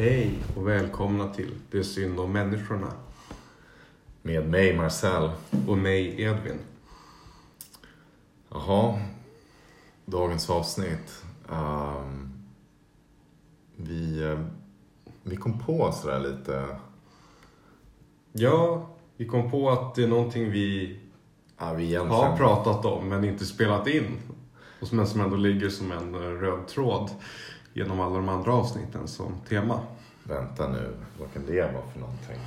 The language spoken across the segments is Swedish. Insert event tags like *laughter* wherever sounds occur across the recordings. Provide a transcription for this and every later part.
Hej och välkomna till Det är synd om människorna. Med mig Marcel. Och mig Edvin. Jaha, dagens avsnitt. Um, vi, vi kom på sådär lite, Ja, vi kom på att det är någonting vi ja, vi egentligen... har pratat om men inte spelat in. Och som, som ändå ligger som en röd tråd genom alla de andra avsnitten som tema. Vänta nu, vad kan det vara för någonting?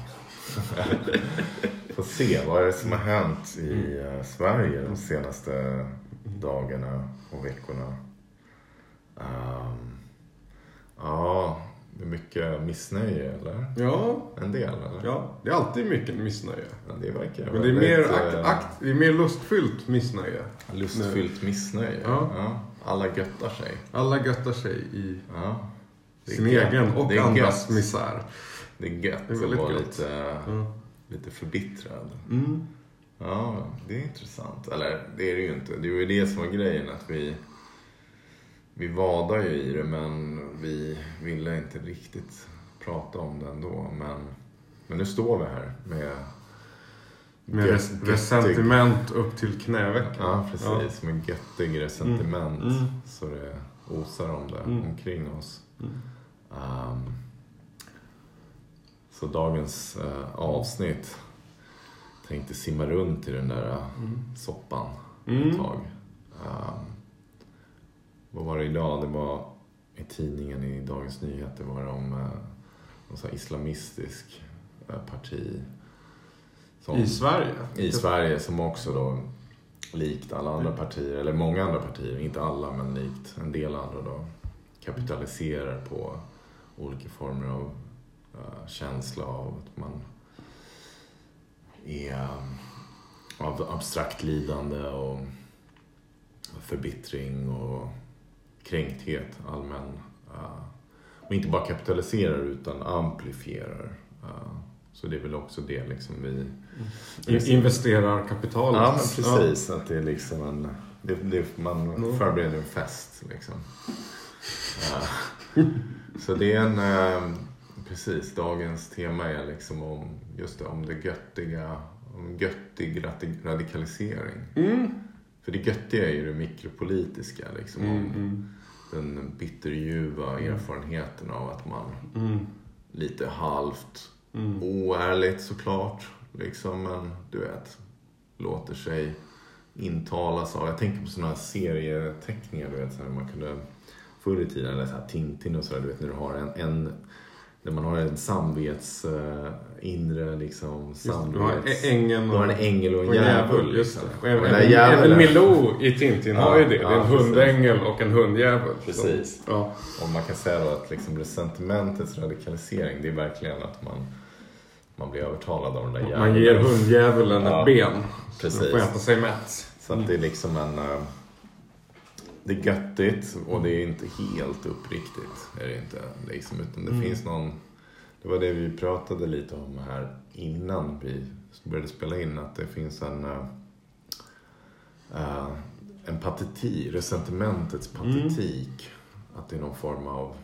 *laughs* Får se, vad är det som har hänt i eh, Sverige de senaste dagarna och veckorna? Um, ja, det är mycket missnöje eller? Ja, En del eller? ja, det är alltid mycket missnöje. Ja, det verkar Men det är mer, akt, akt, det är mer lustfyllt missnöje. Lustfyllt missnöje. Ja. Alla göttar sig. Alla göttar sig i Ja. Är sin gött. egen och Det är andras gött. misär. Det är gött Det är att vara gött. lite, Ja. lite förbittrad. Mm. Ja, det är intressant. Eller det är det ju inte. Det var ju det som var grejen. Att vi, vi vadar ju i det men vi ville inte riktigt prata om det ändå. Men, men nu står vi här med... Med res- resentiment upp till knävecken. Ja, precis. Med göttig resentiment. Mm. Mm. Så det osar om det Mm. omkring oss. Mm. Um, så dagens eh, avsnitt tänkte simma runt i den där eh, soppan Mm. ett tag. Um, vad var det idag? Det var i tidningen i Dagens Nyheter var det om eh, någon sån islamistisk parti. Som- I Sverige? i Sverige som också då likt alla andra partier, eller många andra partier, inte alla men likt en del andra då kapitaliserar på olika former av uh, känsla av att man är um, av abstrakt lidande och förbittring och kränkthet allmän. Uh, och inte bara kapitaliserar utan amplifierar. Uh, så det är väl också det liksom vi investerar kapitalet. Ja, men precis. Att det är liksom en... Det, det, man Mm. förbereder en fest liksom. *laughs* Ja. Så det är en... eh, Precis, dagens tema är liksom om just det, om det göttiga, om göttig radikalisering. Ja. Mm. För det göttiga är ju det mikropolitiska liksom. Mm, Om mm, den bitterljuva erfarenheten av att man mm, lite halvt mm. oärligt såklart. Liksom, men du vet, låter sig intalas av. Jag tänker på sådana här serieteckningar, du vet, så här, man kunde förr i tiden, eller så här Tintin och sådär, du vet när du har en, en när man har en samvets, uh, inre liksom, det, du har samvets... ä- ängeln Du har en ängel och en och djävul. Just liksom. det. Och Och även, där även, Milou i Tintin Ja, har ju det. Det är ja, en precis. hundängel och en hundjävul. Precis. Så, ja. Och man kan säga då att liksom resentimentets radikalisering, det är verkligen att man, man blir övertalad av den där Man ger djävulen. hundjävulen Ja, ett ben. precis. Så den får äta sig mätt. Så att det är liksom en... eh, Det är göttigt och det är inte helt uppriktigt. Är det inte. Liksom, utan det Mm. finns någon... Det var det vi pratade lite om här innan vi började spela in. Att det finns en... eh, en pateti, resentimentets patetik. Att det är någon form av...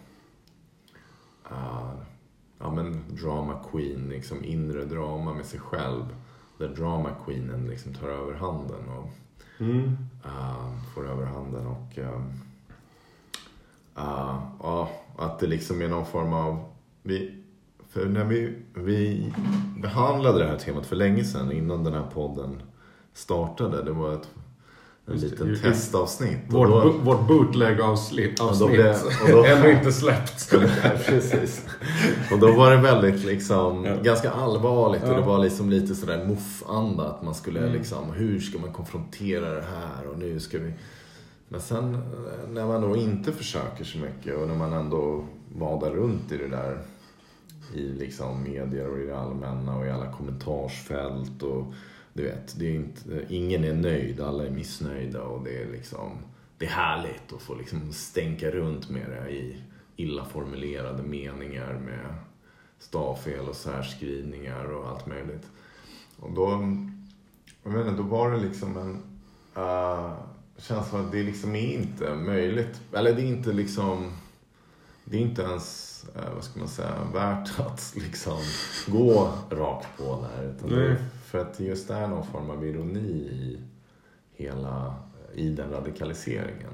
eh, ja men drama queen, liksom inre drama med sig själv. Där drama queenen liksom tar över handen och Mm. uh, får över handen och uh, ja, att det liksom är någon form av vi, för när vi, vi behandlade det här temat för länge sedan innan den här podden startade. Det var ett en det, liten testavsnitt. Och Vårt, då- bo- vårt bootleg-avsnitt. Och Ännu inte släppt. *laughs* Ja, Precis. Och då var det väldigt liksom, Ja. ganska allvarligt och Ja. det var liksom lite sådär muff-anda. Att man skulle Mm. liksom, hur ska man konfrontera det här och nu ska vi... Men sen eh, när man då inte försöker så mycket och när man ändå vadar runt i det där i liksom medier och i det allmänna och i alla kommentarsfält och du vet, det är inte, ingen är nöjd, alla är missnöjda och det är liksom det är härligt att få liksom stänka runt med det i illa formulerade meningar med stavfel och särskrivningar och allt möjligt. Och då, jag menar, då var det liksom en uh, känsla att det liksom är inte möjligt, eller det är inte liksom det är inte ens, uh, vad ska man säga, värt att *laughs* liksom gå rakt på där. Utan det Nej för att det just är någon form av ironi i hela, i den radikaliseringen.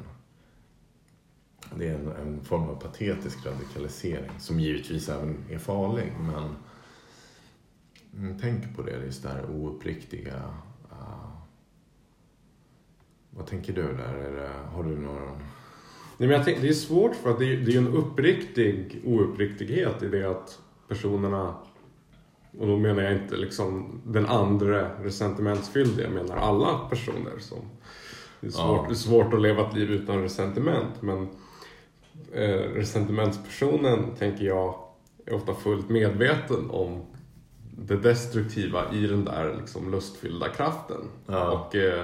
Det är en, en form av patetisk radikalisering som givetvis även är farlig. Men tänk på det, just det här ouppriktiga. Uh, vad tänker du där? Är det, har du några... Nej, men jag tänk, det är svårt för att det är, det är ju en uppriktig ouppriktighet i det att personerna, och då menar jag inte liksom den andra resentimentsfyllda, jag menar alla personer som det är svårt, Ja. svårt att leva ett liv utan resentiment men eh, resentimentspersonen tänker jag är ofta fullt medveten om det destruktiva i den där liksom lustfyllda kraften. Ja. Och, eh,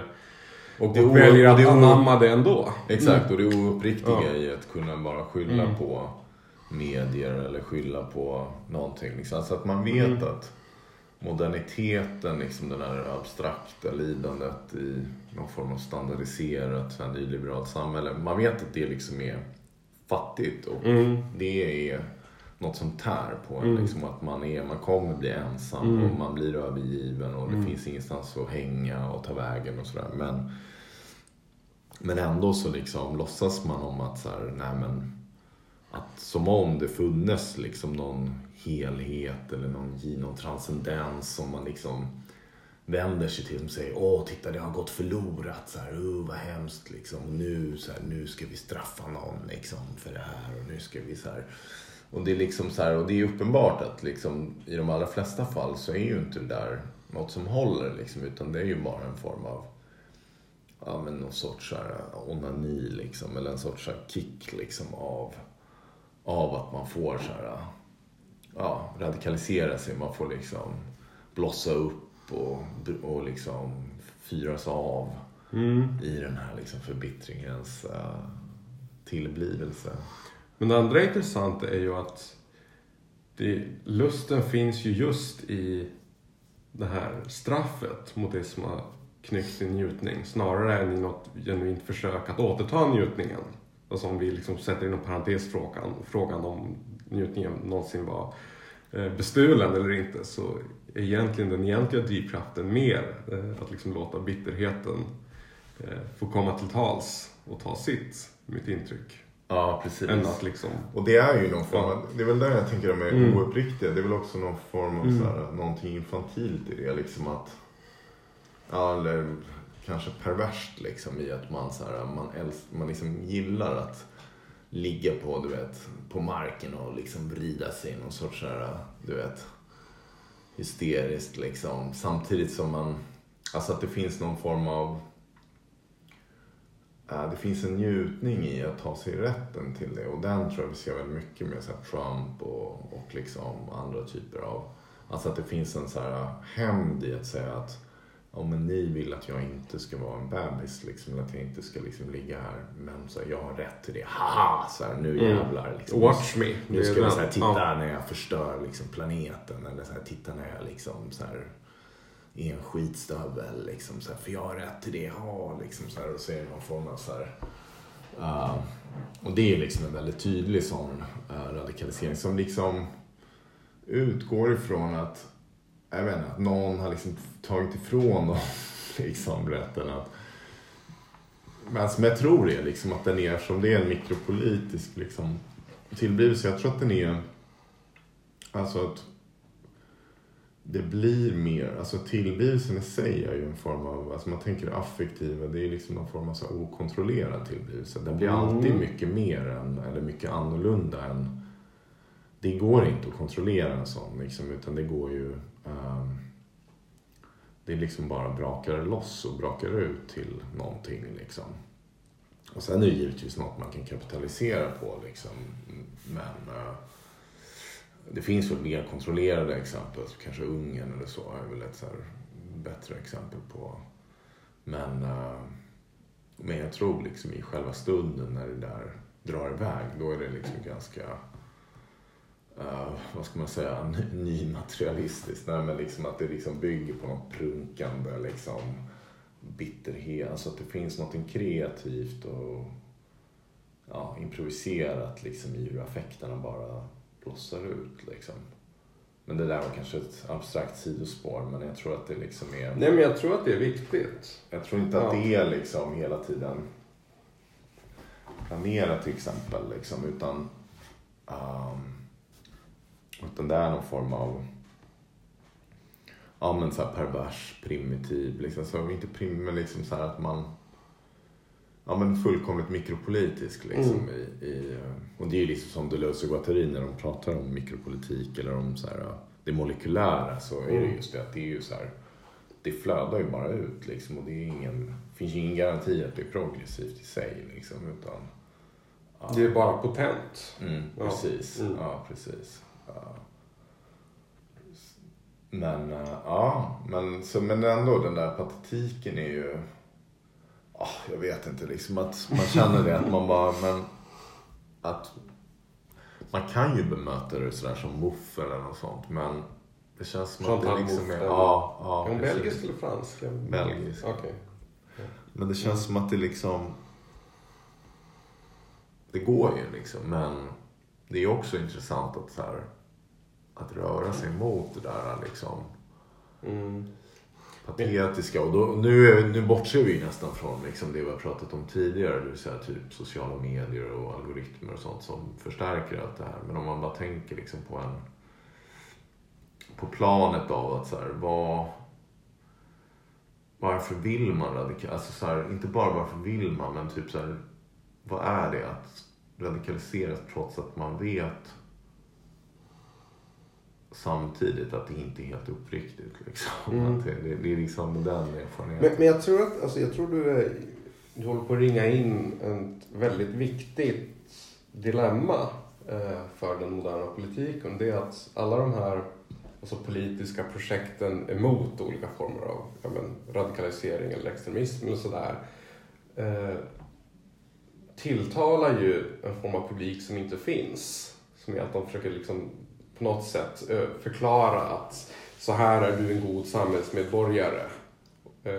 Och och väljer att anamma det ändå. Exakt, och det ouppriktiga Ja. i att kunna bara skylla Mm. på medier eller skylla på någonting. Liksom. Alltså att man vet Mm. att moderniteten, liksom det där abstrakta lidandet i någon form av standardiserat här nyliberalt samhälle. Man vet att det liksom är fattigt och Mm. det är något som tär på en. Mm. Liksom att man, är, man kommer bli ensam Mm. och man blir övergiven och det Mm. finns ingenstans att hänga och ta vägen och sådär. Men, men ändå så liksom låtsas man om att så här, nej men att som om det funnes liksom någon helhet eller någon, någon transcendens som man liksom vänder sig till och säger åh titta det har gått förlorat så här, uh, vad hemskt liksom. Och nu så här, nu ska vi straffa någon liksom för det här. Och nu ska vi så här. Och det är liksom så här, och det är uppenbart att liksom i de allra flesta fall så är ju inte det där något som håller liksom. Utan det är ju bara en form av ja men någon sorts så här onani liksom. Eller en sorts så här kick liksom av av att man får så här ja, radikalisera sig. Man får liksom blossa upp och, och liksom fyras av Mm. i den här liksom förbittringens uh, tillblivelse. Men det andra intressanta är ju att det, lusten finns ju just i det här straffet mot det som har knyckt till njutning snarare än i något genuint försök att återta njutningen. Alltså om vi liksom sätter inom parentes frågan, frågan om njutningen någonsin var eh, bestulen eller inte så är egentligen den egentliga drivkraften mer eh, att liksom låta bitterheten eh, få komma till tals och ta sitt, mitt intryck. Ja, precis. Än att liksom Och det är ju någon form av, det är väl där jag tänker de är Mm. ouppriktiga. Det är väl också någon form av Mm. så här, någonting infantilt i det. Liksom att, ja, eller kanske perverst liksom i att man, så här, man, älsk, man liksom gillar att ligga på, du vet, på marken och liksom vrida sig i någon sorts så här, du vet, hysteriskt liksom. Samtidigt som man, alltså att det finns någon form av äh, det finns en njutning i att ta sig rätten till det och den tror jag vi ser väldigt mycket med så här Trump och, och liksom andra typer av... Alltså att det finns en så här hämnd i att säga att ja, men ni vill att jag inte ska vara en bebis liksom, att jag inte ska liksom ligga här. Men så här, jag har rätt till det. Haha! Så här, nu Mm. jävlar. Liksom. Watch me. Nu ska vi den. så här, titta Ja. när jag förstör liksom, planeten. Eller så här, titta när jag liksom så här, är en skitstövel. Liksom, så här, för jag har rätt till det har. Liksom, så här, och så är det någon form av så här, uh, Och det är liksom en väldigt tydlig sån uh, radikalisering som liksom utgår ifrån att jag vet inte, att någon har liksom tagit ifrån dem *laughs* liksom, rätten att men som jag tror är liksom att den är, som det är en mikropolitisk liksom, tillblivelse. Jag tror att den är, alltså att det blir mer, alltså tillblivelsen i sig är ju en form av, alltså man tänker det affektiva, det är liksom någon form av så okontrollerad tillblivelse. Den blir Mm. alltid mycket mer än, eller mycket annorlunda än, det går inte att kontrollera en sån liksom, utan det går ju, Ehm, det är liksom bara brakar loss och brakar ut till någonting liksom. Och sen är det givetvis något man kan kapitalisera på liksom. Men eh, det finns väl mer kontrollerade exempel, så kanske Ungern eller så är väl ett så här bättre exempel på. Men, eh, men jag tror liksom i själva stunden när det där drar iväg, då är det liksom ganska eh, vad ska man säga, ny- nymaterialistiskt. Nej, men liksom att det liksom bygger på något prunkande liksom, bitterhet. Alltså att det finns något kreativt och ja, improviserat liksom i hur affekterna bara blossar ut liksom. Men det där var kanske ett abstrakt sidospår men jag tror att det liksom är... Nej men jag tror att det är viktigt. Jag tror inte att det är liksom hela tiden planerat till exempel liksom utan um, utan det är någon form av ja men så här pervers, primitiv liksom. Så inte prim, men liksom så här att man ja men fullkomligt mikropolitisk liksom Mm. i, i och det är ju liksom som Deleuze och Guattari när de pratar om mikropolitik eller om så här det molekylära så är det Mm. just det att det är ju så här det flödar ju bara ut liksom och det är ingen, finns ju ingen garanti att det är progressivt i sig liksom utan ja. Det är bara potent. Mm, Ja. precis. Mm. Ja, precis. Men, eh, ja, men, så, men ändå den där patetiken är ju... ah, jag vet inte, liksom att man känner det att man bara, men att man kan ju bemöta det sådär som Mouffe eller något sånt, men det känns som att det liksom är... Mouffe, Ja, ja, Är hon belgisk eller fransk? Belgisk. Okej. Men det känns som att det liksom... Det går ju liksom, men det är också intressant att så här, att röra sig mot det där liksom Mm. patetiska. Och då, nu, nu bortser vi nästan från liksom det vi har pratat om tidigare, det vill säga typ sociala medier och algoritmer och sånt som förstärker allt det här. Men om man bara tänker liksom på en på planet av att så här, vad varför vill man radikalisera? Alltså så här, inte bara varför vill man, men typ så här, vad är det att radikaliseras trots att man vet samtidigt att det inte är helt uppriktigt. Liksom. Mm. Det, det, det är liksom den erfarenheten. Men, men jag tror att, alltså jag tror du, är, du håller på att ringa in ett väldigt viktigt dilemma eh, för den moderna politiken. Det är att alla de här alltså, politiska projekten emot olika former av ja, men, radikalisering eller extremism eller sådär eh, tilltalar ju en form av publik som inte finns. Som är att de försöker liksom på något sätt eh, förklara att så här är du en god samhällsmedborgare. Eh,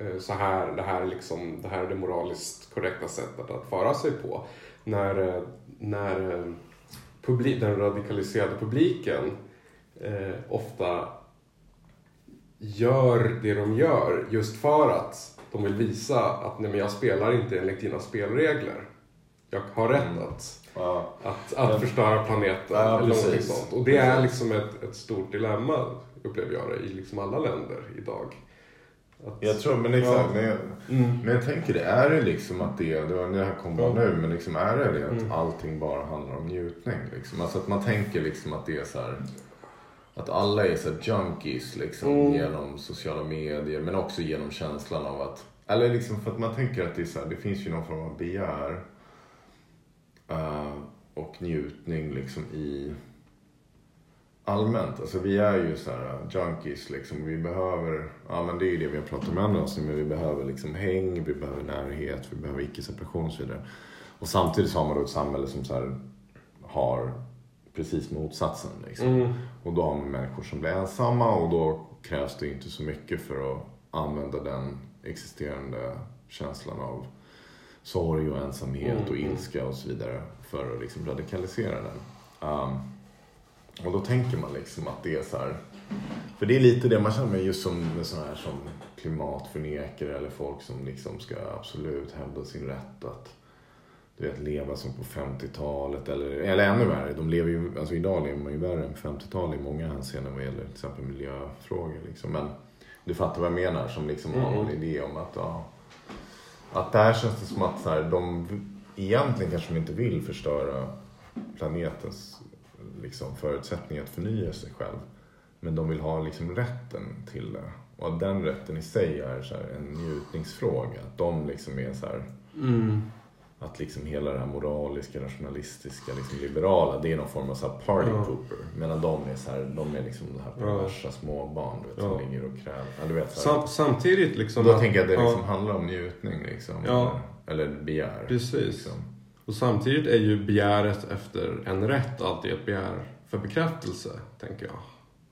eh, Så här, det, här är liksom, det här är det moraliskt korrekta sättet att föra sig på. När, när publik, den radikaliserade publiken ofta gör det de gör just för att de vill visa att nej, men jag spelar inte enligt dina spelregler. Jag har rätt Mm. att, Ja. att, att förstöra planeten Ja, eller någonting sånt. Och det är liksom ett, ett stort dilemma, upplever jag det, i liksom alla länder idag. Att, Jag tror, men exakt. Ja. Men, jag, Mm. men jag tänker, det är det liksom att det, det, här kom bara Ja. nu, men liksom är det det att Mm. allting bara handlar om njutning? Liksom? Alltså att man tänker liksom att det är så här, att alla är så junkies liksom Mm. genom sociala medier, men också genom känslan av att, eller liksom för att man tänker att det är så här, det finns ju någon form av begär eh, och njutning liksom i allmänt. Alltså vi är ju så här junkies liksom. Vi behöver, ja men det är ju det vi har pratat om i andra avsnitt, men vi behöver liksom häng, vi behöver närhet, vi behöver icke-separation och så vidare. Och samtidigt så har man då ett samhälle som så har precis motsatsen liksom. Mm. Och då har man människor som blir ensamma och då krävs det inte så mycket för att använda den existerande känslan av sorg och ensamhet Mm, och mm. ilska och så vidare för att liksom radikalisera den. Um, och då tänker man liksom att det är så här, för det är lite det man känner med just som med sådana här som klimatförnekare eller folk som liksom ska absolut hävda sin rätt att du vet, leva som på 50-talet eller, eller ännu värre. De lever ju, alltså idag lever man ju värre än på 50-talet i många hänseenden vad gäller till exempel miljöfrågor. Liksom. Men du fattar vad jag menar som liksom har någon Mm. idé om att, ja, att där känns det som att så här, de egentligen kanske de inte vill förstöra planetens liksom, förutsättningar att förnya sig själv. Men de vill ha liksom rätten till det. Och att den rätten i sig är så här, en njutningsfråga. Att de liksom är så här, Mm att liksom hela det här moraliska, rationalistiska, liksom liberala, det är någon form av så party Ja. pooper. Medan de är så här, de är liksom det här Ja. perversa småbarn, du vet, Ja. som ligger och kräver. Ja, du vet, så här. Sam, samtidigt liksom... Då att- tänker jag att det ja. liksom handlar om njutning liksom. Ja. Eller, eller begär. Precis. Liksom. Och samtidigt är ju begäret efter en rätt alltid ett begär för bekräftelse, tänker jag.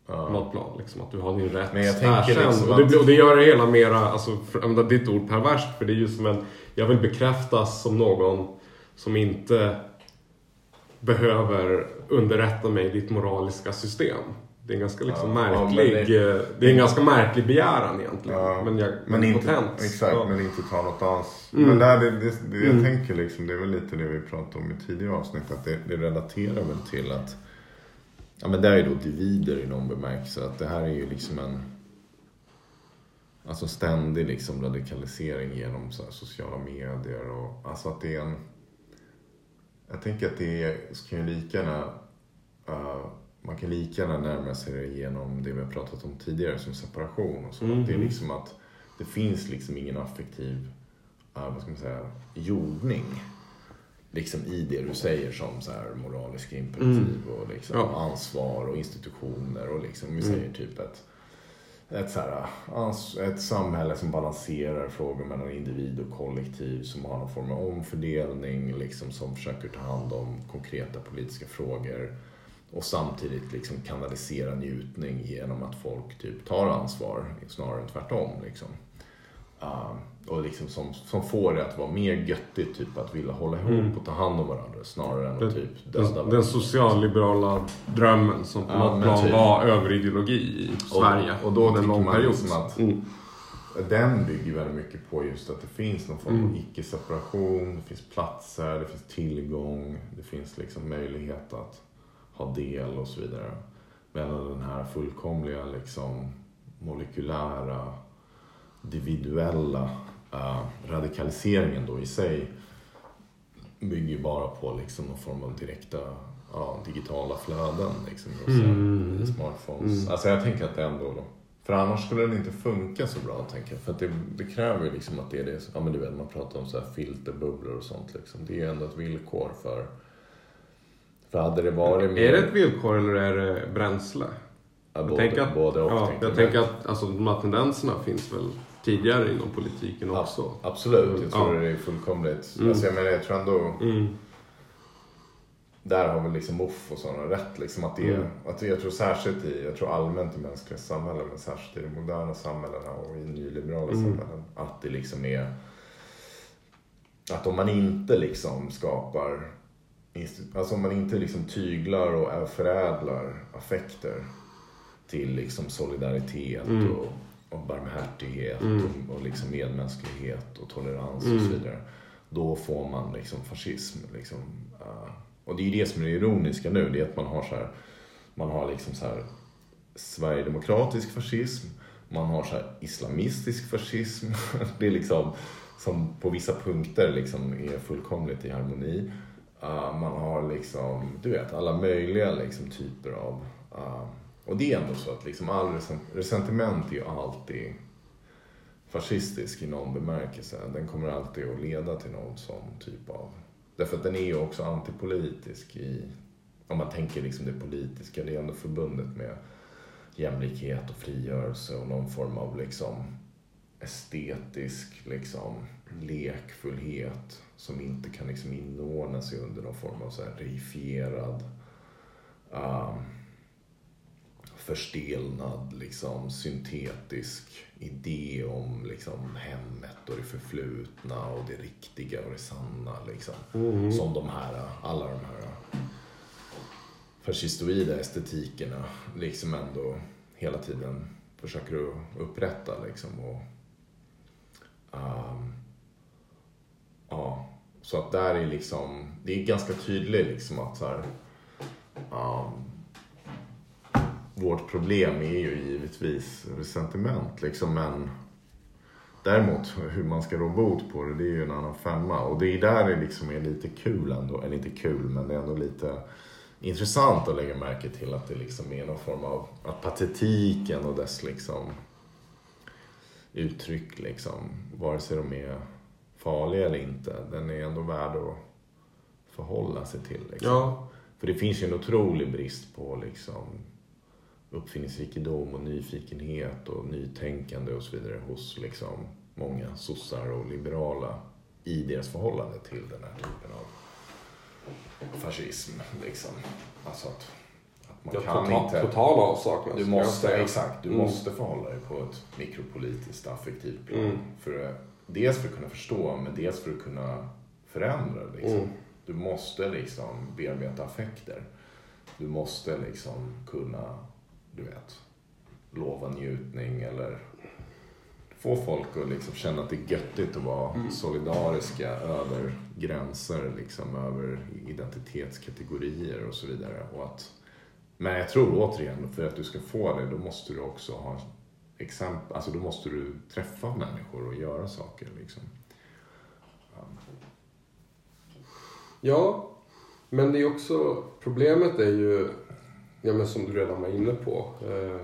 Ja. något plan. Liksom, att du har din rätt Men jag tänker erkänd. liksom och, det, att- och det gör det hela mera, alltså, för att ditt ord perverst, för det är ju som en, jag vill bekräftas som någon som inte behöver underrätta mig i ditt moraliska system. Det är en ganska liksom Ja, ja, märklig, men det- eh, det är en ganska märklig begäran egentligen. Ja, men jag, men inte, potent. exakt, Ja. men inte ta något ans. Mm. Men där, det, det, det jag Mm. tänker liksom, det är väl lite det vi pratade om i tidigare avsnitt, att det, det relaterar väl till att Ja men det är ju då divider i någon bemärkelse. Att det här är ju liksom en Alltså ständig liksom radikalisering genom sociala medier och alltså att det är en Jag tänker att det är, ju lika gärna eh, Man kan lika gärna närma sig det genom det vi har pratat om tidigare som separation och så. Att det är liksom att det finns liksom ingen affektiv eh, vad ska man säga, jordning liksom i det du säger som så här moraliska imperativ och liksom Mm. Ja. ansvar och institutioner och liksom, vi Mm. säger typ ett, ett, så här, ett samhälle som balanserar frågor mellan individ och kollektiv, som har någon form av omfördelning, liksom, som försöker ta hand om konkreta politiska frågor och samtidigt liksom kanalisera njutning genom att folk typ tar ansvar snarare än tvärtom. Liksom. Uh, och liksom som, som får det att vara mer göttigt typ att vilja hålla ihop Mm. och ta hand om varandra snarare än Den- att typ döda Den, varandra. den socialliberala drömmen som på Ja, något plan typ. var överideologi i Sverige. och då under en tycker man period. liksom att- Mm. Den bygger väldigt mycket på just att det finns någon form av Mm. icke-separation, det finns platser, det finns tillgång, det finns liksom möjlighet att ha del och så vidare. Medan den här fullkomliga liksom molekylära, individuella eh, radikaliseringen då i sig bygger bara på liksom någon form av direkta ja, digitala flöden. Liksom, och Mm. Smartphones. Mm. Alltså jag tänker att det ändå då för annars skulle den inte funka så bra, tänker jag. För det, det kräver ju liksom att det är det, ja men du vet man pratar om så här filterbubblor och sånt liksom. Det är ju ändå ett villkor för, för hade det varit mer... Är det ett villkor eller är det bränsle? ja, Jag både, tänker att- både och. Ja, tänker jag tänker att alltså, de här tendenserna finns väl tidigare inom politiken Ja, också. Absolut, jag tror Ja. det är fullkomligt. Mm. Alltså jag menar, jag tror ändå, Mm. där har väl liksom Uff och sådana rätt. Liksom att det Mm. att jag tror särskilt i, jag tror allmänt i mänskliga samhällen, men särskilt i de moderna samhällena och i nyliberala Mm. samhällen, att det liksom är att om man inte liksom skapar Alltså om man inte liksom tyglar och förädlar affekter till liksom solidaritet Mm. och, och barmhärtighet Mm. och, och liksom medmänsklighet och tolerans Mm. och så vidare. Då får man liksom fascism. Liksom. Uh, och det är ju det som är det ironiska nu, det är att man har så här, man har liksom så här sverigedemokratisk fascism, man har så islamistisk fascism. *laughs* Det är liksom som på vissa punkter liksom är fullkomligt i harmoni. Uh, man har liksom, du vet, alla möjliga liksom typer av... Uh, och det är ändå så att liksom all resentiment är ju alltid fascistisk i någon bemärkelse. Den kommer alltid att leda till någon sån typ av... Därför att den är ju också antipolitisk i... Om man tänker liksom det politiska, det är ändå förbundet med jämlikhet och frigörelse och någon form av liksom estetisk liksom lekfullhet som inte kan liksom inordna sig under någon form av så här reifierad um, förstelnad, liksom syntetisk idé om liksom hemmet och det förflutna och det riktiga och det sanna. Liksom. Mm. Som de här, alla de här fascistoida estetikerna liksom ändå hela tiden försöker att upprätta. Liksom, och, ehm, ja, så att där är liksom, det är ganska tydligt liksom att så här, ehm, vårt problem är ju givetvis resentiment liksom, men Däremot hur man ska rå bot på det, det är ju en annan femma. Och det är där det liksom är lite kul ändå. Eller inte kul, men det är ändå lite intressant att lägga märke till att det liksom är någon form av att patetiken och dess liksom uttryck liksom, vare sig de är farliga eller inte, den är ändå värd att förhålla sig till. Liksom. Ja. För det finns ju en otrolig brist på liksom uppfinningsrikedom och nyfikenhet och nytänkande och så vidare hos liksom många sossar och liberala i deras förhållande till den här typen av fascism. Liksom. Alltså att, att man Ja, kan total, inte... total avsaknad. Du måste, exakt, du Mm. måste förhålla dig på ett mikropolitiskt affektivt plan. Mm. För, dels för att kunna förstå, men dels för att kunna förändra. Liksom. Mm. Du måste liksom bearbeta affekter. Du måste liksom kunna, du vet, lova njutning eller få folk att liksom känna att det är göttigt att vara solidariska över gränser, liksom, över identitetskategorier och så vidare. Och att, men jag tror återigen, för att du ska få det, då måste du också ha exempel, alltså då måste du träffa människor och göra saker. Liksom. Ja, men det är också, problemet är ju, ja men som du redan var inne på, eh,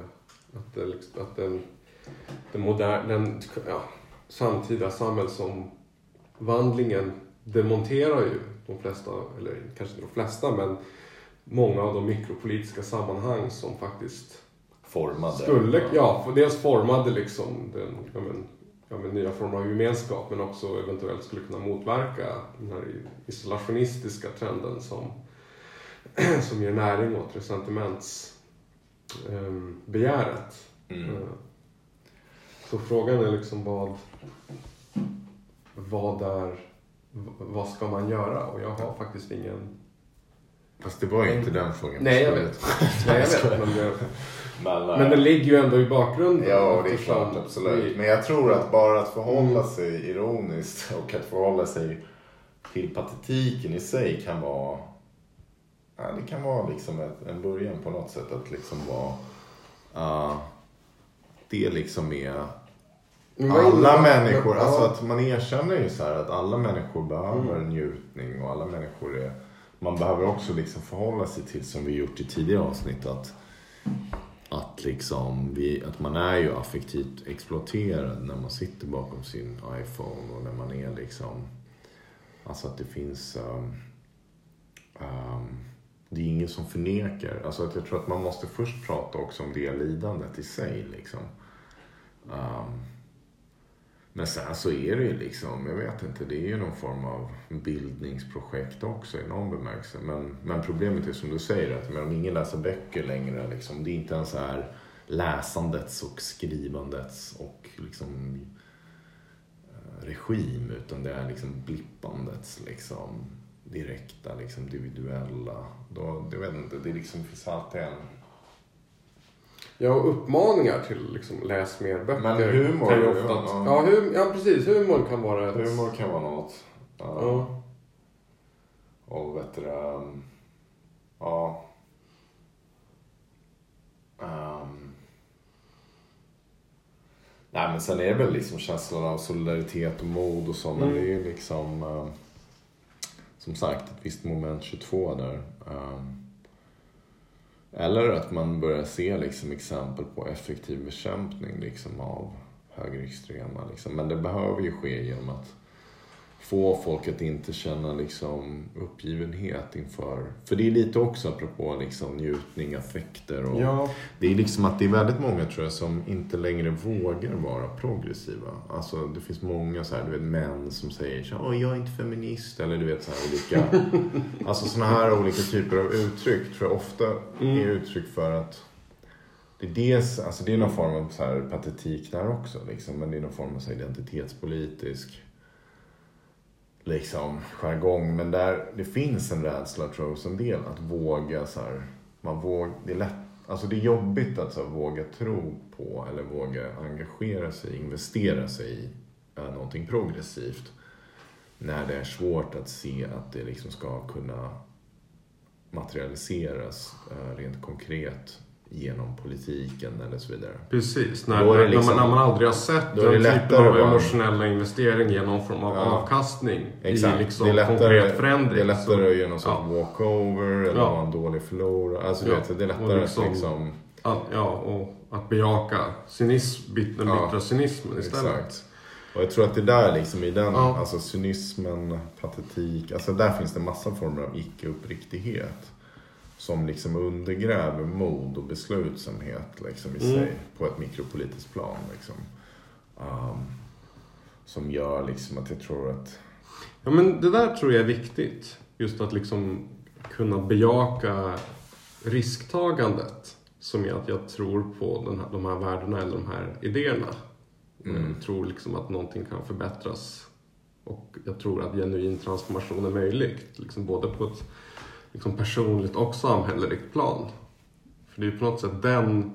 att, det, liksom- att den, den, moder, den ja, samtida samhällsomvandlingen demonterar ju de flesta, eller kanske inte de flesta, men många av de mikropolitiska sammanhang som faktiskt Formade. skulle, ja, dels formade liksom den ja, men, ja, men, nya former av gemenskap men också eventuellt skulle kunna motverka den här isolationistiska trenden som, *clears throat* som ger näring åt resentiments ehm, begäret. Mm. Eh, Så frågan är liksom vad, vad är, vad ska man göra? Och jag har faktiskt ingen... Fast det var ju inte den frågan. *laughs* Nej, jag vet. Nej, *laughs* jag vet. Men, det, Men, eh, men den ligger ju ändå i bakgrunden. Ja, det är klart. Absolut. Men jag tror att bara att förhålla Mm. sig ironiskt och att förhålla sig till patetiken i sig kan vara... Ja, det kan vara liksom ett, en början på något sätt. Att liksom vara... Uh, det liksom är alla människor, ja. alltså att man erkänner ju så här att alla människor behöver Mm. njutning och alla människor är... Man behöver också liksom förhålla sig till, som vi gjort i tidigare avsnitt, att, att, liksom vi, att man är ju affektivt exploaterad när man sitter bakom sin iPhone och när man är liksom... Alltså att det finns... Um, um, det är ingen som förnekar. Alltså att jag tror att man måste först prata också om det lidandet i sig. Liksom. Um, men sen så är det ju liksom, jag vet inte, det är ju någon form av bildningsprojekt också i någon bemärkelse. Men, men problemet är som du säger, att om ingen läser böcker längre, liksom, det är inte ens här läsandets och skrivandets och liksom eh, regim, utan det är liksom blippandets liksom direkta, liksom individuella. Då, jag vet inte, det liksom finns alltid en Ja, och uppmaningar till liksom, läs mer böcker. Men humor, kan ofta, ja. ja, hum, ja, precis. Humor kan vara ett... Humor kan vara något. Ja. Ja. Och vet du um, Ja. Um, nej men sen är det väl liksom känslan av solidaritet och mod och så. Men Mm. det är ju liksom. um, som sagt ett visst moment 22 där. Ehm, eller att man börjar se liksom exempel på effektiv bekämpning liksom av högerextrema. Liksom. Men det behöver ju ske genom att få folk att inte känna liksom uppgivenhet inför... För det är lite också apropå liksom njutning, affekter och... Ja, Det är liksom att det är väldigt många tror jag som inte längre vågar vara progressiva. Alltså det finns många så här, du vet män som säger så här, jag är inte feminist. Eller du vet så här olika... *laughs* alltså sådana här olika typer av uttryck tror jag ofta är uttryck för att det är, dels, alltså det är någon form av så här patetik där också. Liksom, men det är någon form av så identitetspolitisk liksom, jargong. Men där det finns en rädsla tror jag hos en del att våga så här, man våg, det är lätt, alltså det är jobbigt att så här, våga tro på eller våga engagera sig, investera sig i äh, någonting progressivt. När det är svårt att se att det liksom ska kunna materialiseras äh, rent konkret genom politiken eller så vidare. precis. När, när, liksom- man, när man aldrig har sett den typen av emotionella investering ge någon form av Ja. avkastning Exakt. i liksom det, är lättare, konkret förändring. det är lättare Så- att göra någon ja. walkover eller Ja. en dålig förlorare. Alltså, Ja. vet, det är Och lättare liksom- att liksom... Att, ja, och att bejaka cynism, bit- den Ja. bittra cynismen istället. Exakt. Och jag tror att det där liksom i den, alltså cynismen, patetik, alltså där finns det massa former av icke-uppriktighet. Som liksom undergräver mod och beslutsamhet liksom i Mm. sig på ett mikropolitiskt plan. Liksom. Um, som gör liksom att jag tror att Ja, men det där tror jag är viktigt. Just att liksom kunna bejaka risktagandet. Som är att jag tror på den här, de här värdena eller de här idéerna. Mm. Jag tror liksom att någonting kan förbättras Och jag tror att genuin transformation är möjlig, liksom både på ett liksom personligt och samhälleligt plan. För det är på något sätt den,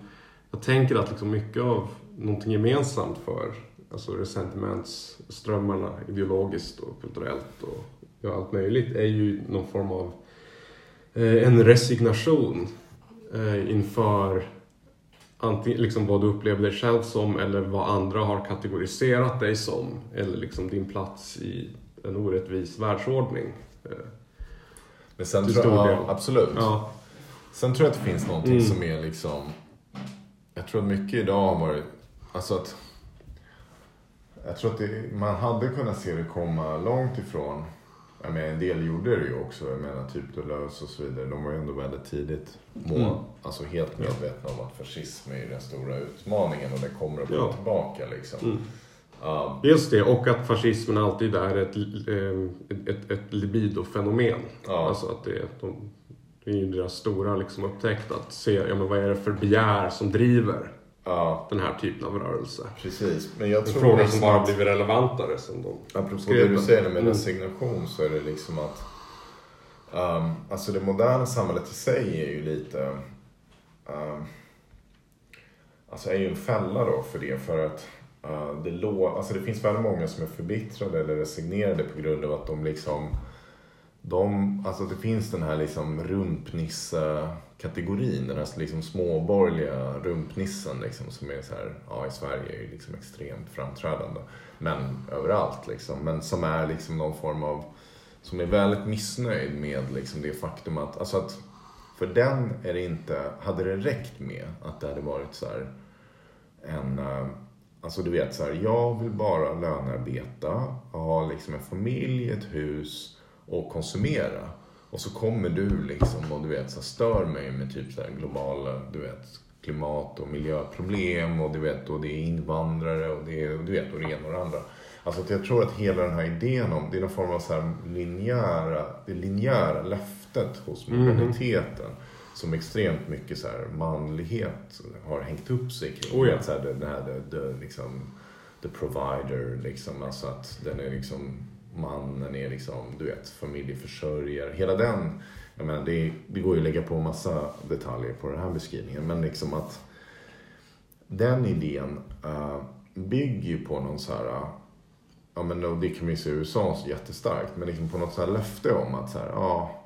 jag tänker att liksom mycket av någonting gemensamt för alltså resentimentsströmmarna ideologiskt och kulturellt och ja, allt möjligt är ju någon form av eh, en resignation eh, inför antingen liksom vad du upplever dig själv som eller vad andra har kategoriserat dig som. Eller liksom din plats i en orättvis världsordning. Eh, men sen Till tror jag, ja, absolut. Ja, Sen tror jag att det finns någonting Mm. som är liksom... Jag tror att mycket idag har varit... Alltså att... Jag tror att det, man hade kunnat se det komma långt ifrån. Jag menar, en del gjorde det ju också. Jag menar typ Deleuze och så vidare. De var ju ändå väldigt tidigt må, Mm. alltså helt medvetna om att fascism är den stora utmaningen och det kommer att komma Ja. tillbaka liksom. Mm. Ja, just det. Och att fascismen alltid är ett, eh, ett, ett libidofenomen. Ja. Alltså att det, är- de, det är ju deras stora liksom upptäckt att se ja, men vad är det för begär som driver ja, den här typen av rörelse. precis. Men jag En tror fråga liksom som bara att- blivit relevantare sen de Apropå skrev det du säger med Mm. resignation så är det liksom att um, Alltså det moderna samhället i sig är ju lite um, Alltså är ju en fälla då för det för att Eh, det, lå, alltså det finns väldigt många som är förbittrade eller resignerade på grund av att de liksom de, alltså det finns den här liksom rumpnisse-kategorin, den här liksom småborgerliga rumpnissen liksom, som är så här, ja i Sverige är ju liksom extremt framträdande. Men överallt liksom. Men som är liksom någon form av, som är väldigt missnöjd med liksom det faktum att, alltså att för den är det inte, hade det räckt med att det hade varit så här en, eh, alltså du vet så här, jag vill bara lönearbeta, ha liksom en familj, ett hus och konsumera. Och så kommer du liksom och du vet så här, stör mig med typ så här globala, du vet klimat och miljöproblem och du vet och det är invandrare och det är, du vet och det ena och det andra. Alltså jag tror att hela den här idén om, det är någon form av så här linjära, det linjära löftet hos moderniteten. Som extremt mycket så här manlighet har hängt upp sig kring. Oh ja. Så här, det här, det, det, liksom, the provider, liksom. Alltså att den är liksom, mannen är liksom, du vet, familjeförsörjare. Hela den, jag menar, det, det går ju att lägga på massa detaljer på den här beskrivningen. Men liksom att den idén uh, bygger ju på någon så här, ja men det kan man ju se i USA så jättestarkt, men liksom på något så här löfte om att så här, ja,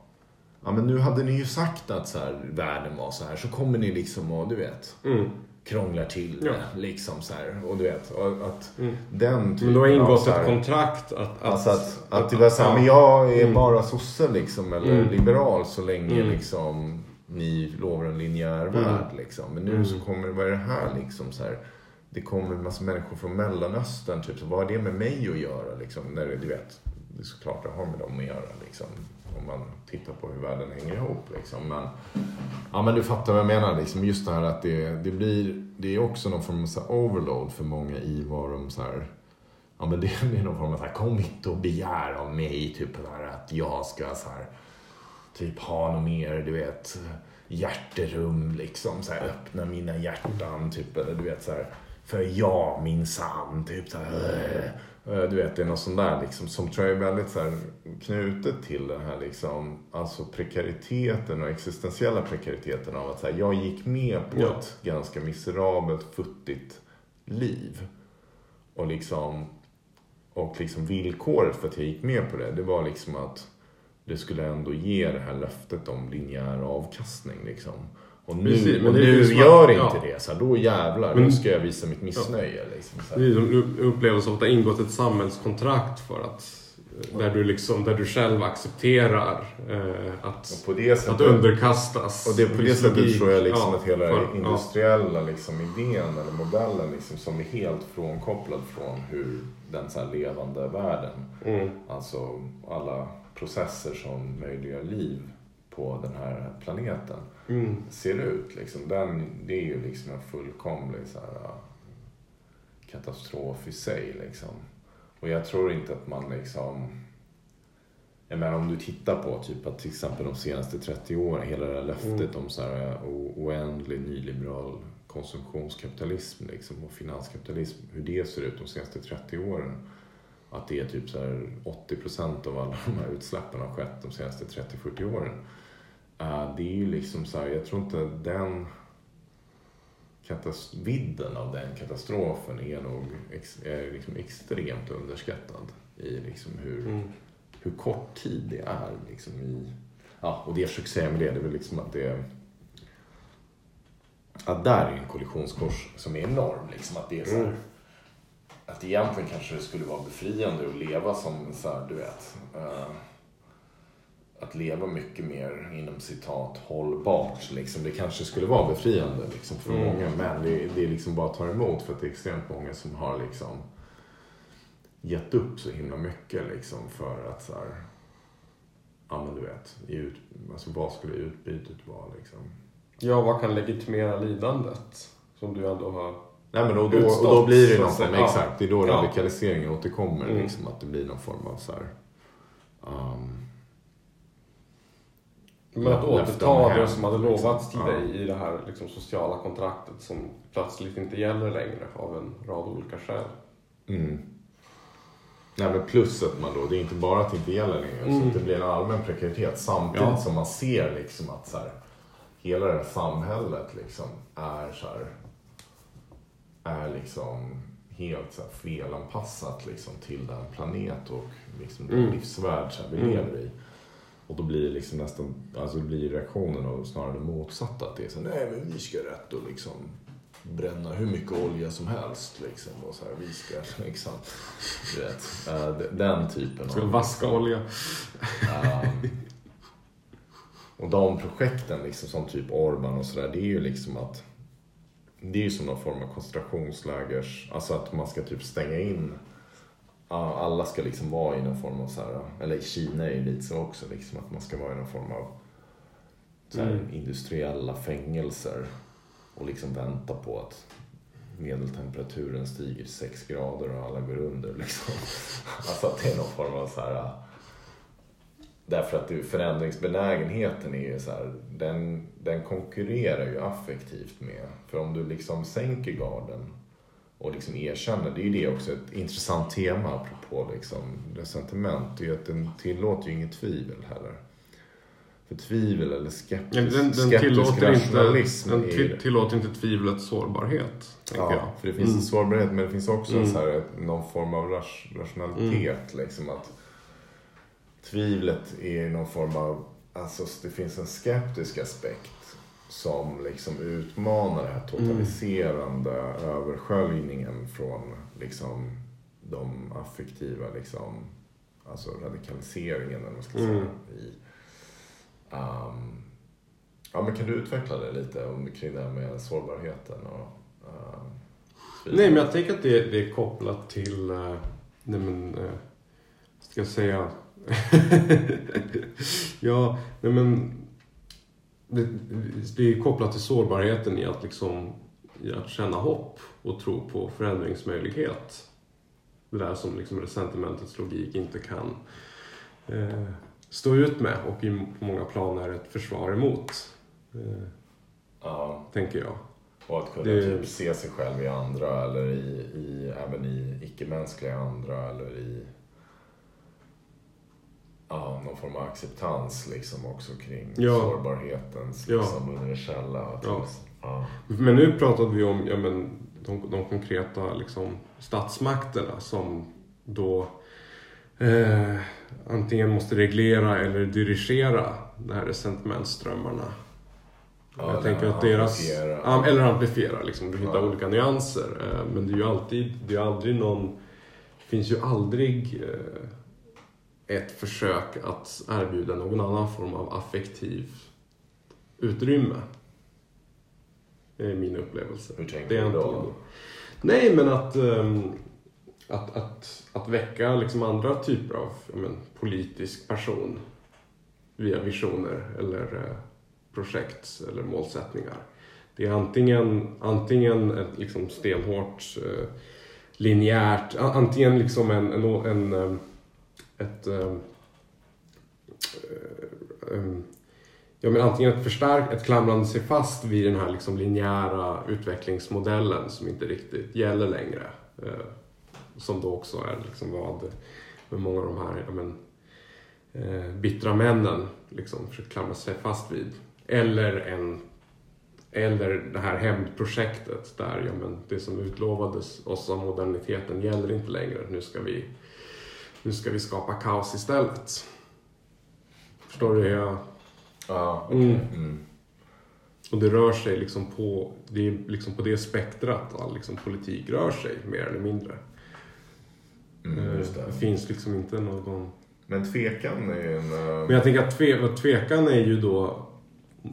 ja men nu hade ni ju sagt att så här, världen var så här, så kommer ni liksom och du vet, Mm. krånglar till det. Ja. Liksom så här, och du vet, och att Mm. den Men typen du har av ingått så här, ett kontrakt att... att, Alltså att, att det var såhär, ja. men jag är Mm. bara sosse liksom, eller Mm. liberal så länge Mm. liksom ni lovar en linjär Mm. värld liksom. Men nu Mm. så kommer det, vad är det här liksom så här, Det kommer en massa människor från Mellanöstern, typ, så vad har det med mig att göra liksom? När det, du vet, det är såklart det har med dem att göra liksom. Om man tittar på hur världen hänger ihop liksom. Men, ja men du fattar vad jag menar liksom. Just det här att det, det blir, det är också någon form av så här overload för många i vad de så här Ja men det är någon form av så här, kom inte och begär av mig typ här, att jag ska så här, typ ha något mer, du vet, hjärterum liksom, så här, öppna mina hjärtan typ, eller du vet så här, för jag minsann, typ så här, äh, du vet, det är något sånt där liksom, som tror jag är väldigt så här, knutet till den här liksom, alltså prekariteten och existentiella prekariteten av att så här, jag gick med på Ja. ett ganska miserabelt, futtigt liv. Och liksom och liksom villkoret för att jag gick med på det, det var liksom att det skulle ändå ge det här löftet om linjär avkastning. Liksom. Och nu, Precis, men och nu som gör inte ja. det. Så här, då jävlar, Men- då ska jag visa mitt missnöje. Liksom, så här. upplevelse av att det har ingått ett samhällskontrakt för att där du, liksom, där du själv accepterar eh, att, det att sättet, underkastas. och det, på det viss sättet tror jag liksom Ja, att hela den industriella liksom, idén eller modellen liksom, som är helt frånkopplad från hur den så här levande världen Ja. Mm. Alltså alla processer som möjliggör liv på den här planeten Mm. ser ut. Liksom. Den, det är ju liksom en fullkomlig så här, katastrof i sig. Liksom. Och jag tror inte att man liksom... Jag menar om du tittar på typ att till exempel de senaste 30 åren, hela det här löftet om så här oändlig nyliberal konsumtionskapitalism liksom, och finanskapitalism, hur det ser ut de senaste 30 åren. att det är typ så här 80% av alla de här utsläppen har skett de senaste 30-40 åren. Uh, det är ju liksom så här, jag tror inte den vidden av den katastrofen är nog ex, är liksom extremt underskattad i liksom hur, mm. hur kort tid det är. Liksom i, ja, och det jag försöker säga med det, det är väl liksom att det att där är en kollisionskurs som är enorm. Liksom, att det är så här, mm. Att egentligen kanske det skulle vara befriande att leva som så här, du vet. Uh, att leva mycket mer inom citat hållbart. Liksom. Det kanske skulle vara befriande liksom, för mm. många men det, det är liksom bara att ta emot för att det är extremt många som har liksom gett upp så himla mycket liksom för att så här, ja men du vet, ut, alltså vad skulle utbytet vara liksom? Ja, vad kan legitimera lidandet? Som du ändå har Nej men då, då, och då blir det någon form, ja. exakt, det är då ja. radikaliseringen återkommer. Mm. Liksom, att det blir någon form av så här, um, men att återta det som hade lovats till dig i det här liksom, sociala kontraktet som plötsligt inte gäller längre av en rad olika skäl. Mm. Nej men plus att man då, det är inte bara att det inte gäller längre, mm. så att det blir en allmän prekaritet samtidigt ja. som man ser liksom att så här, hela det här samhället liksom är så här, är liksom helt så här felanpassat liksom till den planet och liksom den mm. livsvärld så här, vi mm. lever i. Och då blir det liksom nästan, alltså det blir reaktionen och snarare det motsatta. Att det är så nej men vi ska rätt och liksom bränna hur mycket olja som helst liksom. Och så här, vi ska *laughs* liksom, du vet, uh, den typen ska av... vaska olja. Uh, och de projekten liksom som typ Orban och sådär, det är ju liksom att det är ju som någon form av koncentrationslägers, alltså att man ska typ stänga in alla ska liksom vara i någon form av så här, eller i Kina är det lite så också, liksom, att man ska vara i någon form av så här, mm. industriella fängelser och liksom vänta på att medeltemperaturen stiger 6 grader och alla går under. Liksom. *laughs* Alltså att det är någon form av så här, Därför att förändringsbenägenheten är ju så här, den, den konkurrerar ju affektivt med. För om du liksom sänker garden och liksom erkänner. Det är ju det också ett intressant tema apropå liksom sentiment. Det är ju att den tillåter ju inget tvivel heller. För tvivel eller skeptisk, den, den tillåter rationalism. Inte, den till, tillåter inte tvivlets sårbarhet. Ja, jag. för det finns mm. en sårbarhet men det finns också mm. så här, någon form av rationalitet. Mm. Liksom, att tvivlet är någon form av, alltså det finns en skeptisk aspekt som liksom utmanar den här totaliserande mm. översköljningen från liksom de affektiva liksom, alltså radikaliseringen eller man ska säga. Mm. I, um, ja, men kan du utveckla det lite om, kring det här med sårbarheten? Och, uh, nej, men jag tänker att det, det är kopplat till, uh, nej men, uh, ska jag säga, *laughs* ja, nej men det, det är kopplat till sårbarheten i att, liksom, i att känna hopp och tro på förändringsmöjlighet. Det där som liksom resentimentets logik inte kan eh, stå ut med och i många plan är ett försvar emot. Eh, ja. Tänker jag. Och att kunna det... typ se sig själv i andra eller i, i, även i icke-mänskliga andra eller i ja, någon form av acceptans liksom också kring ja. sårbarhetens liksom, ja. universella. Ja. ja. Men nu pratade vi om ja, men, de, de konkreta liksom, statsmakterna som då eh, antingen måste reglera eller dirigera de här sentimentströmmarna. Ja, jag tänker att deras... Amplifiera. Eller amplifiera, liksom. Du hittar olika nyanser. Eh, men det är ju alltid, det är aldrig någon... Det finns ju aldrig eh, ett försök att erbjuda någon annan form av affektiv utrymme. Det är min upplevelse. Hur tänker du då? Nej, men att, um, att, att, att väcka liksom andra typer av men, politisk person via visioner eller uh, projekt eller målsättningar. Det är antingen, antingen ett liksom stenhårt uh, linjärt, antingen liksom en, en, en, en ett eh, eh, eh, ja, men antingen ett förstärkt, ett klamrande sig fast vid den här liksom linjära utvecklingsmodellen som inte riktigt gäller längre. Eh, som då också är liksom vad med många av de här ja, men, eh, bittra männen liksom försöker klamra sig fast vid. Eller, en, eller det här hämndprojektet där ja, men det som utlovades oss av moderniteten gäller inte längre. Nu ska vi, nu ska vi skapa kaos istället. Förstår du hur jag... Ja, Mm. Mm. Och det rör sig liksom på det, är liksom på det spektrat all liksom politik rör sig mer eller mindre. Mm, Eh, det. det finns liksom inte någon... Men tvekan är en... eh, Men jag tänker att tve, tvekan är ju då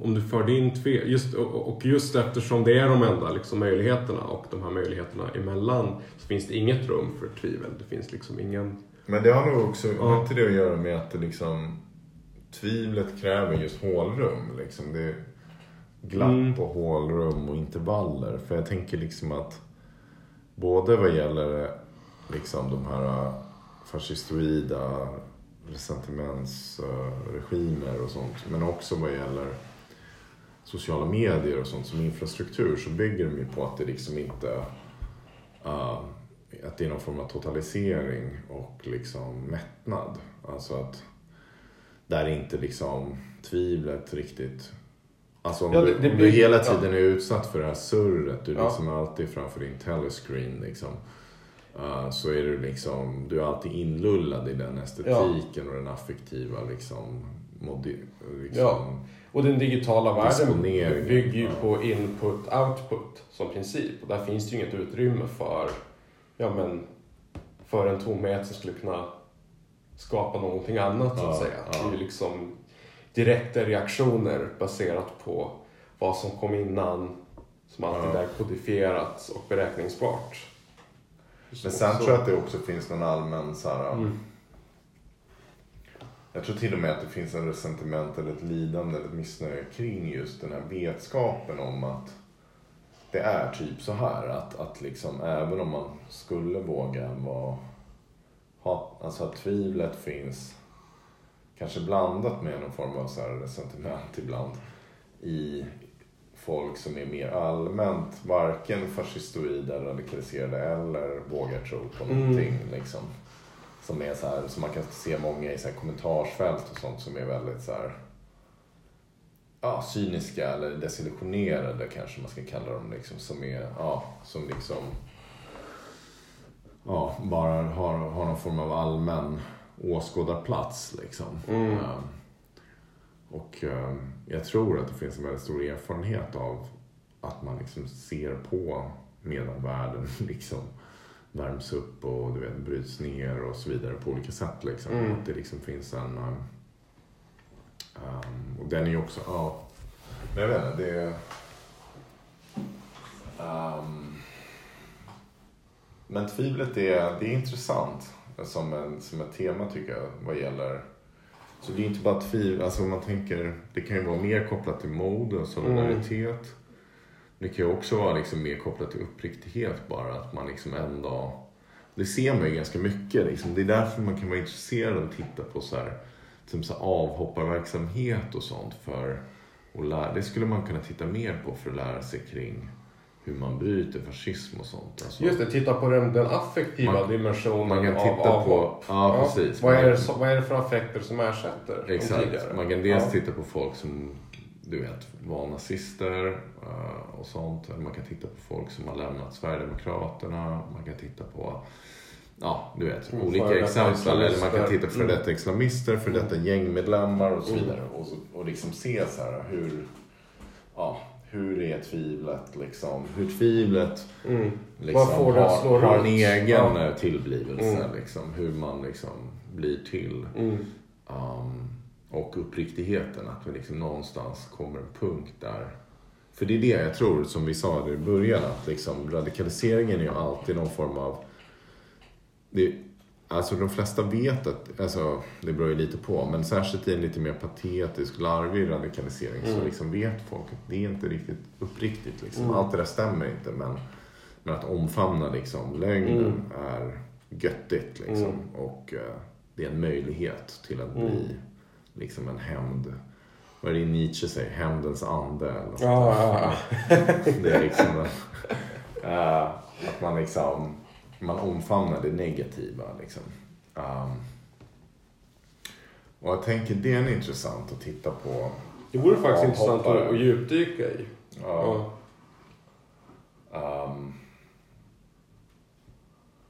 om du för din tve, just, och, och just eftersom det är de enda liksom, möjligheterna och de här möjligheterna emellan så finns det inget rum för tvivel. Det finns liksom ingen... Men det har nog också Ja. inte det att göra med att det liksom tvivlet kräver just hålrum. Liksom. Det är glapp Mm. och hålrum och intervaller. För jag tänker liksom att både vad gäller liksom de här fascistoida resentimentsregimer och sånt. Men också vad gäller sociala medier och sånt som infrastruktur så bygger de ju på att det liksom inte uh, att det är någon form av totalisering och liksom mättnad. Alltså att där inte liksom tvivlet riktigt Alltså om, Ja, det- du, det om blir- du hela ja. tiden är utsatt för det här surret, du är Ja. liksom alltid framför din telescreen liksom. Uh, så är du liksom, du är alltid inlullad i den estetiken och den affektiva liksom, modi, liksom Ja. Och den digitala världen bygger ju ja. på input-output som princip. Och där finns det ju inget utrymme för, ja, men, för en tomhet som skulle kunna skapa någonting annat så att Ja, säga. ja. Det är ju liksom direkta reaktioner baserat på vad som kom innan som alltid Ja. är kodifierat och beräkningsbart. Men sen tror jag att det också finns någon allmän så här, Mm. Jag tror till och med att det finns en resentiment eller ett lidande eller ett missnöje kring just den här vetskapen om att det är typ så här. Att, att liksom även om man skulle våga vara, ha, alltså att tvivlet finns kanske blandat med någon form av så här resentiment ibland i folk som är mer allmänt varken fascistoida, radikaliserade eller vågar tro på Mm. någonting. Liksom. Som är så här, som man kan se många i så här kommentarsfält och sånt som är väldigt så här, ja, cyniska eller desillusionerade kanske man ska kalla dem. Liksom, som är, ja, som liksom ja, bara har, har någon form av allmän åskådarplats. Liksom. Mm. Ja. Och eh, jag tror att det finns en väldigt stor erfarenhet av att man liksom ser på medan världen *laughs* liksom värms upp och du vet, bryts ner och så vidare på olika sätt. Liksom. Mm. Att det liksom finns en... eh, ehm, och den är ju också... Ja, men jag vet inte, det är... ehm, men tvivlet är, det är intressant som, en, som ett tema tycker jag vad gäller så det är inte bara tvivel, alltså man tänker, det kan ju vara mer kopplat till mod och solidaritet. Det kan ju också vara liksom mer kopplat till uppriktighet bara, att man liksom en dag, det ser man ju ganska mycket liksom. Det är därför man kan vara intresserad av att titta på så här, som så här avhopparverksamhet och sånt för att lära, det skulle man kunna titta mer på för att lära sig kring hur man bryter fascism och sånt. Alltså, Just det, titta på den, den affektiva Man- dimensionen man kan av titta på- avhopp. ja, precis. Vad, Man- är det, vad är det för affekter som ersätter Exakt. Man kan dels Ja. titta på folk som du vet, var nazister eh, och sånt. Man kan titta på folk som har lämnat Sverigedemokraterna. Man kan titta på ja, du vet, Mm, olika exempel. Eller man kan titta på för Mm. detta islamister, för detta gängmedlemmar och så Mm. vidare. Och, så, och liksom se så här hur, ja, hur är tvivlet liksom, hur tvivlet Mm. liksom, får har, slå har en egen Ja. eh, tillblivelse. Mm. Liksom, hur man liksom blir till. Mm. Um, och uppriktigheten, att vi liksom någonstans kommer en punkt där. För det är det jag tror, som vi sa i början, att liksom radikaliseringen är ju alltid någon form av... Det, alltså de flesta vet att, alltså det beror ju lite på, men särskilt i en lite mer patetisk, larvig radikalisering så Mm. liksom vet folk att det är inte riktigt uppriktigt. Liksom. Mm. Allt det där stämmer inte, men, men att omfamna liksom lögnen Mm. är göttigt. Liksom. Mm. Och eh, det är en möjlighet till att Mm. bli liksom en hämnd. Vad är det Nietzsche säger? Hämndens ande. Eller något Ja, ja, ja. *laughs* det är liksom en, eh, att man liksom man omfamnar det negativa liksom. Um, och jag tänker det är intressant att titta på. Det vore faktiskt intressant att, att djupdyka i. Ja. Um,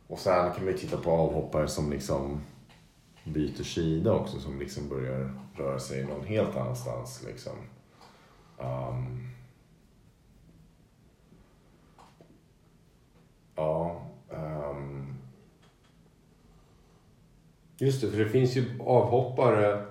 och sen kan vi titta på avhoppare som liksom byter sida också. Som liksom börjar röra sig någon helt annanstans. Liksom. Um, ja. Ehm, Just det, för det finns ju avhoppare,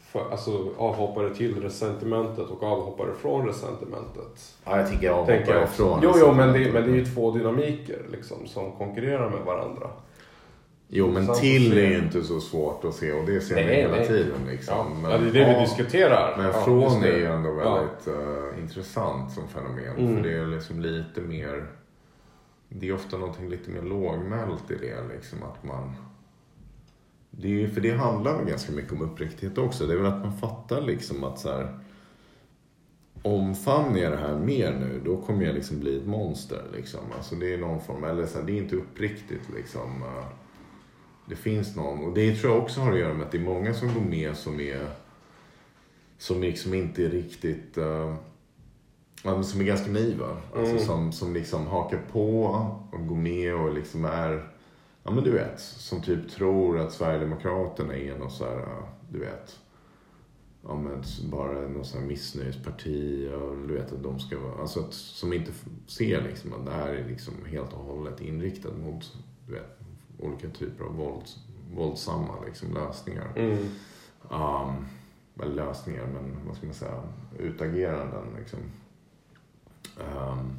för, alltså avhoppare till resentimentet och avhoppare från resentimentet. ja, jag tänker avhoppare Tänker jag. från. Jo, jo, men det, men det är ju två dynamiker liksom, som konkurrerar med varandra. Jo, men till är ju inte så svårt att se och det ser man hela nej. tiden. Liksom. Ja, Men ja, det är det vi av- diskuterar. Men ja, från är ju ändå Ja. väldigt eh, intressant som fenomen. Mm. För det är liksom lite mer... Det är ofta någonting lite mer lågmält i det. Liksom, att man... Det är, ju- för det handlar väl ganska mycket om uppriktighet också. Det är väl att man fattar liksom att så här... Omfamnar jag det här mer nu, då kommer jag liksom bli ett monster. Liksom. Alltså det är någon form, eller så här, det är inte uppriktigt liksom. Det finns någon, och det tror jag också har att göra med att det är många som går med som är som liksom inte är riktigt... Uh, som är ganska naiva. Alltså Mm. som, som liksom hakar på och går med och liksom är... Ja men du vet, som typ tror att Sverigedemokraterna är något så här, du vet. Ja men bara något så här missnöjesparti och du vet att de ska vara... Alltså att, som inte ser liksom att det här är liksom helt och hållet inriktat mot, du vet, olika typer av vålds, våldsamma liksom lösningar. Mm. Um, eller lösningar, men vad ska man säga, utageranden liksom. Um,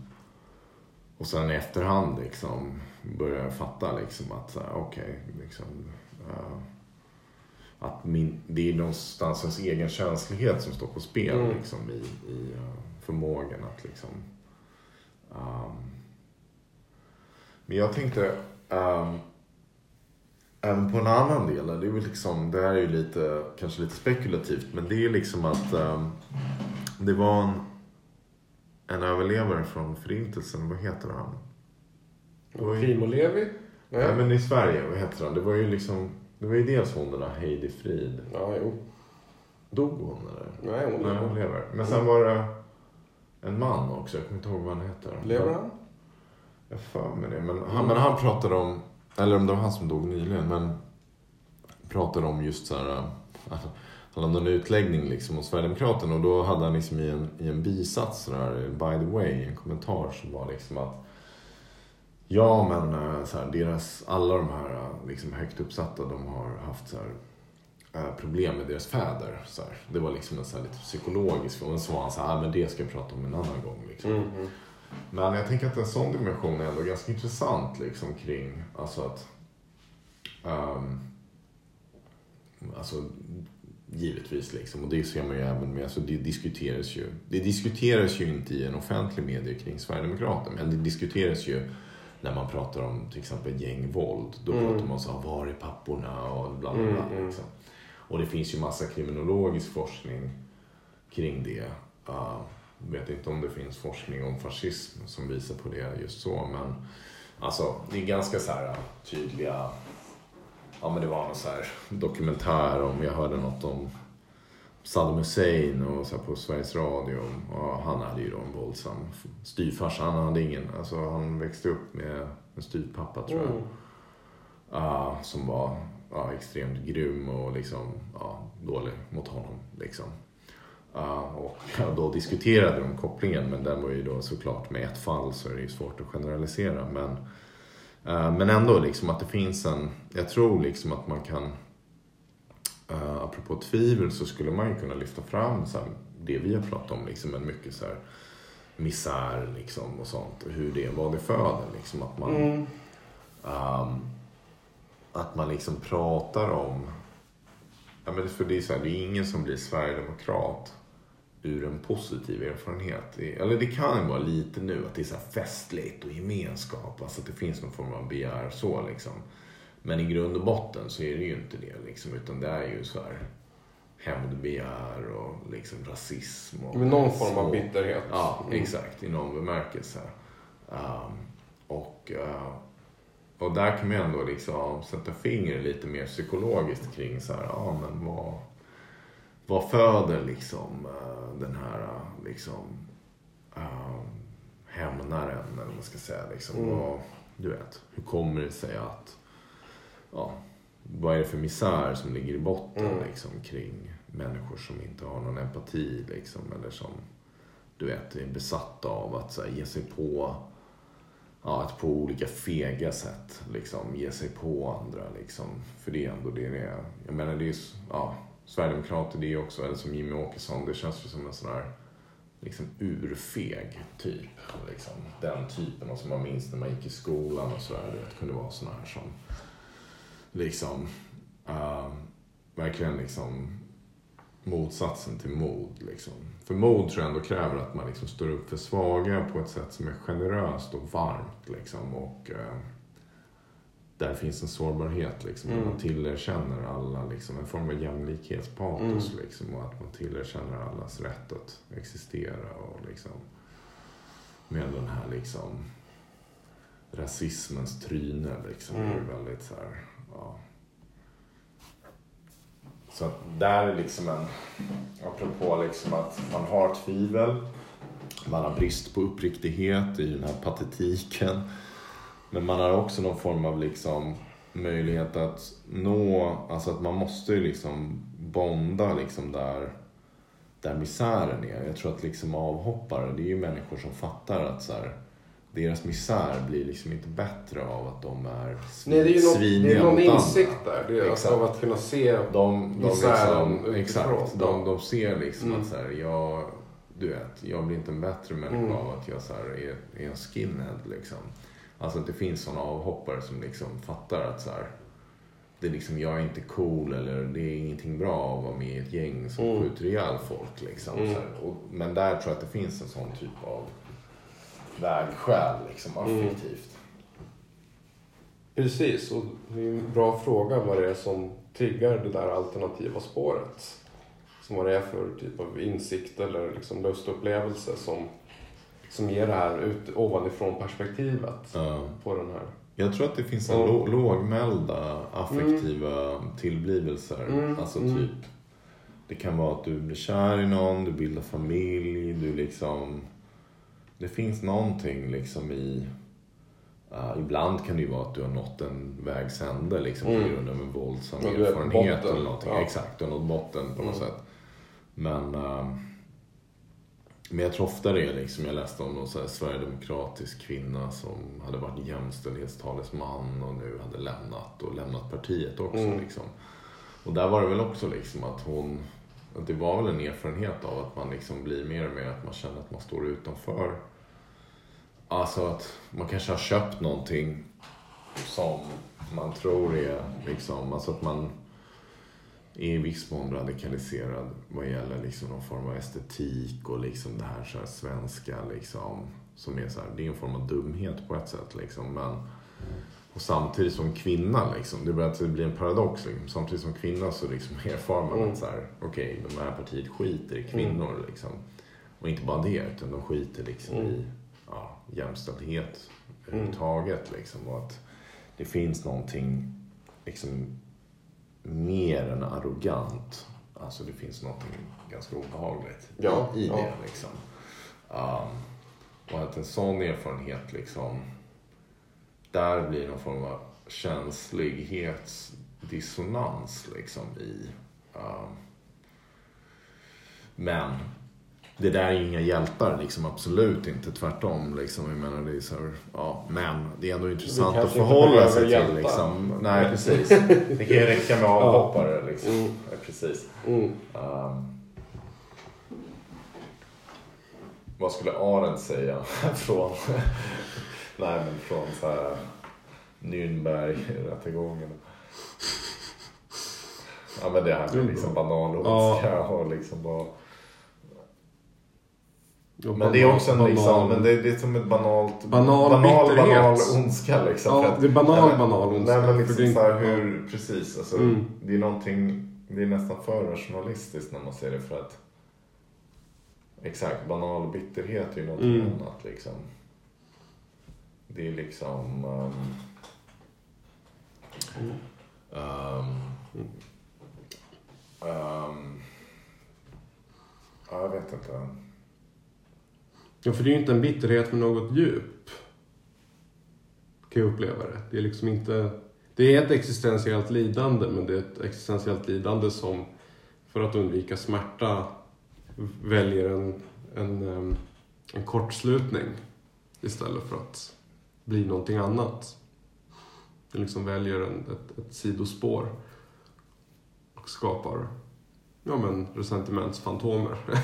och sen i efterhand liksom börjar jag fatta liksom att okej, liksom. Uh, att min, det är någonstans ens egen känslighet som står på spel Mm. liksom i, i uh, förmågan att liksom. Um, men jag tänkte um, Även på en annan del, det är väl liksom, det här är ju lite, kanske lite spekulativt, men det är liksom att ehm, det var en, en överlevare från förintelsen, vad heter han? Primo Levi? Nej men i Sverige, vad heter han? Det var ju liksom, det var ju dels hon den där Heidi Frid. Ja, jo. Dog hon eller? Nej, hon Nej, hon lever. Men sen var det en man också, jag kommer inte ihåg vad han heter. Lever han? Jag för mig det. Men han, men han pratade om, eller om det var han som dog nyligen, men pratade om just så här, äh, han hade en utläggning liksom om Sverigedemokraterna och då hade han liksom i en, i en bisats där, by the way, en kommentar som var liksom att Ja men äh, så här, deras, alla de här äh, liksom högt uppsatta de har haft så här, äh, problem med deras fäder. Så här. Det var liksom en så här lite psykologisk, och så var han så här, "Ah, men det ska jag prata om en annan gång. Liksom. Mm. mm. Men jag tänker att en sån dimension är ändå ganska intressant liksom kring, alltså att ehm, Alltså givetvis liksom, och det ser man ju även med, alltså det diskuteras ju, det diskuteras ju inte i en offentlig medie kring Sverigedemokraterna, men det diskuteras ju när man pratar om till exempel gängvåld. Då Mm. pratar man så här, var är papporna och bla bla bla. Mm, mm. Liksom. Och det finns ju massa kriminologisk forskning kring det. Uh, vet inte om det finns forskning om fascism som visar på det just så, men alltså det är ganska så här tydliga Ja men det var någon så här dokumentär om, jag hörde något om Saddam Hussein och så på Sveriges Radio. Och han hade ju då en våldsam styvfarsa. Han hade ingen, alltså han växte upp med en styvpappa tror jag. Mm. Ja, som var ja, extremt grym och liksom, ja, dålig mot honom. Liksom. Och då diskuterade de kopplingen men den var ju då såklart med ett fall så är det ju svårt att generalisera. Men, men ändå liksom att det finns en, jag tror liksom att man kan, uh, apropå tvivel så skulle man ju kunna lyfta fram så här, det vi har pratat om, liksom en mycket så här misär liksom och sånt och hur det, vad det föder liksom att man Mm. Ehm, att man liksom pratar om... Ja, men för det, är så här, det är ingen som blir sverigedemokrat ur en positiv erfarenhet. Eller det kan ju vara lite nu att det är så festligt och gemenskap. Alltså att det finns någon form av begär så liksom. Men i grund och botten så är det ju inte det liksom. Utan det är ju så här hämndbegär och liksom rasism. Och Med någon form av bitterhet. Ja, Mm. exakt. I någon bemärkelse. Um, och uh, och där kan man ändå liksom sätta fingret lite mer psykologiskt kring så här, ja men vad, vad föder liksom uh, den här uh, liksom uh, hämnaren eller vad man ska säga liksom. Mm. Och, du vet, hur kommer det sig att, ja, vad är det för misär som ligger i botten Mm. liksom kring människor som inte har någon empati liksom eller som du vet är besatta av att så här, ge sig på ja, att på olika fega sätt liksom ge sig på andra liksom. För det är ändå det det är. Jag menar det är s- Sverigedemokrater det är också, eller som Jimmy Åkesson, det känns ju som en sån här liksom urfeg typ. Liksom. Den typen och som man minns när man gick i skolan och sådär. Det kunde vara sån här som liksom uh, verkligen liksom motsatsen till mod. Liksom. För mod tror jag ändå kräver att man liksom står upp för svaga på ett sätt som är generöst och varmt. Liksom. Och Uh, där finns en sårbarhet. Liksom. Mm. Mm. Man tillerkänner alla liksom, en form av jämlikhetspatos. Liksom, och att man tillerkänner allas rätt att existera. Och, liksom, med den här liksom, rasismens tryne. Liksom, Mm. är väldigt så här, ja. Så att där är liksom en, apropå liksom att man har tvivel, man har brist på uppriktighet i den här patetiken. Men man har också någon form av liksom möjlighet att nå, alltså att man måste ju liksom bonda liksom där, där misären är. Jag tror att liksom avhoppare, det är ju människor som fattar att så här, deras misär blir liksom inte bättre av att de är svin, Nej, det är ju någon, det sviniga är någon insikt där. Det är Exakt. av att kunna se De, de, misären liksom, exakt, de, de ser liksom Mm. att så här, jag, du vet, jag blir inte en bättre människa Mm. av att jag så här, är, är en skinhead. Liksom. Alltså att det finns sådana avhoppare som liksom fattar att så här, det är liksom, jag är inte cool eller det är ingenting bra att vara med i ett gäng som Mm. skjuter ihjäl folk. Liksom, Mm. Och, men där tror jag att det finns en sån typ av vägskäl liksom, Mm. affektivt. Precis, och det är en bra fråga vad det är som triggar det där alternativa spåret. Som vad det är för typ av insikt eller liksom lustupplevelse som, som ger det här ut, ovanifrån perspektivet Ja. på den här. Jag tror att det finns en lå- lågmälda affektiva tillblivelser. Mm, Alltså mm. typ, det kan vara att du blir kär i någon, du bildar familj, du liksom... Det finns någonting liksom i... ja, ibland kan det ju vara att du har nått en vägs ände liksom, Mm. på grund av en våldsam Ja, erfarenhet eller någonting. Ja. Exakt, du har nått botten på något Mm. sätt. Men, eh, men jag tror ofta det är liksom, jag läste om någon så här sverigedemokratisk kvinna som hade varit jämställdhetstalesman och nu hade lämnat och lämnat partiet också. Mm. Liksom. Och där var det väl också liksom att hon, att det var väl en erfarenhet av att man liksom blir mer och mer att man känner att man står utanför. Alltså att man kanske har köpt någonting som man tror är liksom, alltså att man är i viss mån radikaliserad vad gäller liksom någon form av estetik och liksom det här, så här svenska liksom. Som är så här, det är en form av dumhet på ett sätt liksom. Men, och samtidigt som kvinna liksom, det börjar blir en paradox liksom. Samtidigt som kvinna så liksom *laughs* erfar man Mm. att så här, okej, de här partiet skiter i kvinnor liksom. Och inte bara det, utan de skiter liksom Mm. i ja, jämställdhet överhuvudtaget liksom. Och att det finns någonting liksom mer än arrogant. Alltså det finns någonting ganska obehagligt Ja, i ja. det liksom. Um, och att en sån erfarenhet liksom, där blir någon form av känslighetsdissonans liksom i. um, men det där är ju inga hjältar, liksom, absolut inte. Tvärtom. Liksom, jag menar, det är så här, ja, men det är ändå intressant att förhålla sig till. Liksom. Nej, precis. Det kan ju räcka med avhoppare. Liksom. Mm. Ja, precis. Mm. Um, vad skulle Arendt säga *laughs* från, nej, men från så här Nürnberg-rättegången? Ja men det här med liksom banal ondska och liksom bara... Men det är också en liksom, men det, det är som ett banalt... Banal banal, banal ondska liksom. Ja, att- det är banal, Nej, banal ondska, Nej men liksom det så här hur, precis alltså. Mm. Det är någonting, det är nästan för rationalistiskt när man ser det för att Exakt, banal bitterhet är ju någonting Mm. annat liksom. Det är liksom... Um, Mm. Um, um, ja, jag vet inte. Ja, för det är ju inte en bitterhet med något djup. Kan jag uppleva det. Det är liksom inte... Det är ett existentiellt lidande, men det är ett existentiellt lidande som för att undvika smärta väljer en, en, en kortslutning istället för att bli någonting annat. Det liksom väljer en, ett, ett sidospår och skapar ja, men resentimentsfantomer *laughs*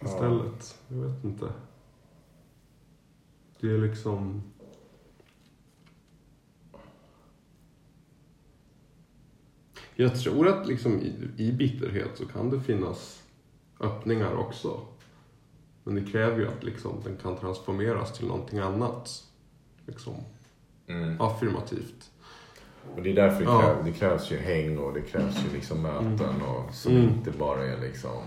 istället. Jag vet inte. Det är liksom... Jag tror att liksom i, i bitterhet så kan det finnas öppningar också. Men det kräver ju att liksom den kan transformeras till någonting annat. Liksom Mm. affirmativt. Och det är därför det, Ja. krävs, det krävs ju häng och det krävs ju liksom möten och som Mm. inte bara är liksom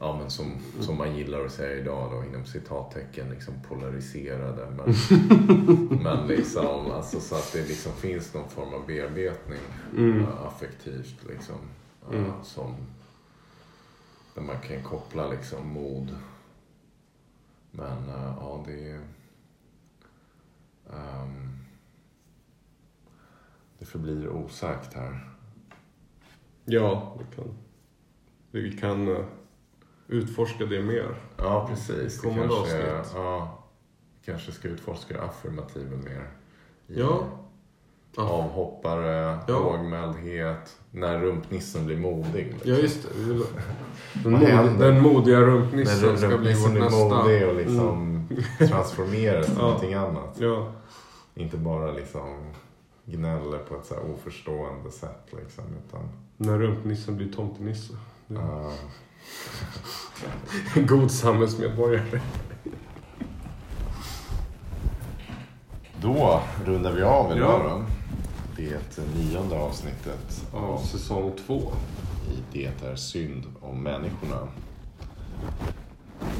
Ja men som, som man gillar att säga idag då inom citattecken liksom polariserade. Men, *laughs* men liksom alltså så att det liksom finns någon form av bearbetning Mm. eh, affektivt liksom. Mm. Som där man kan koppla liksom mod. Men eh, ja det är ehm, det förblir osagt här. Ja, vi kan, vi kan utforska det mer. Ja, precis. Det Kommande kanske, avsnitt. ja, kanske ska utforska affirmativen mer. I Ja. Avhoppare, Ja. lågmäldhet, när rumpnissen blir modig. liksom. Ja, just det. *laughs* Den, mod, den modiga rumpnissen ska bli vårt nästa... Mm. modig och liksom transformeras till *laughs* Ja. någonting annat. Ja, Inte bara liksom gnäller på ett så oförstående sätt liksom. Utan, när rumpnissen blir tomtenisse. Ja. ja. God samhällsmedborgare. Då rundar vi av idag Ja. då. Det nionde avsnittet Av säsong två. i Det är synd om människorna.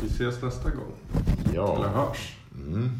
Vi ses nästa gång. Eller Ja. hörs. Mm.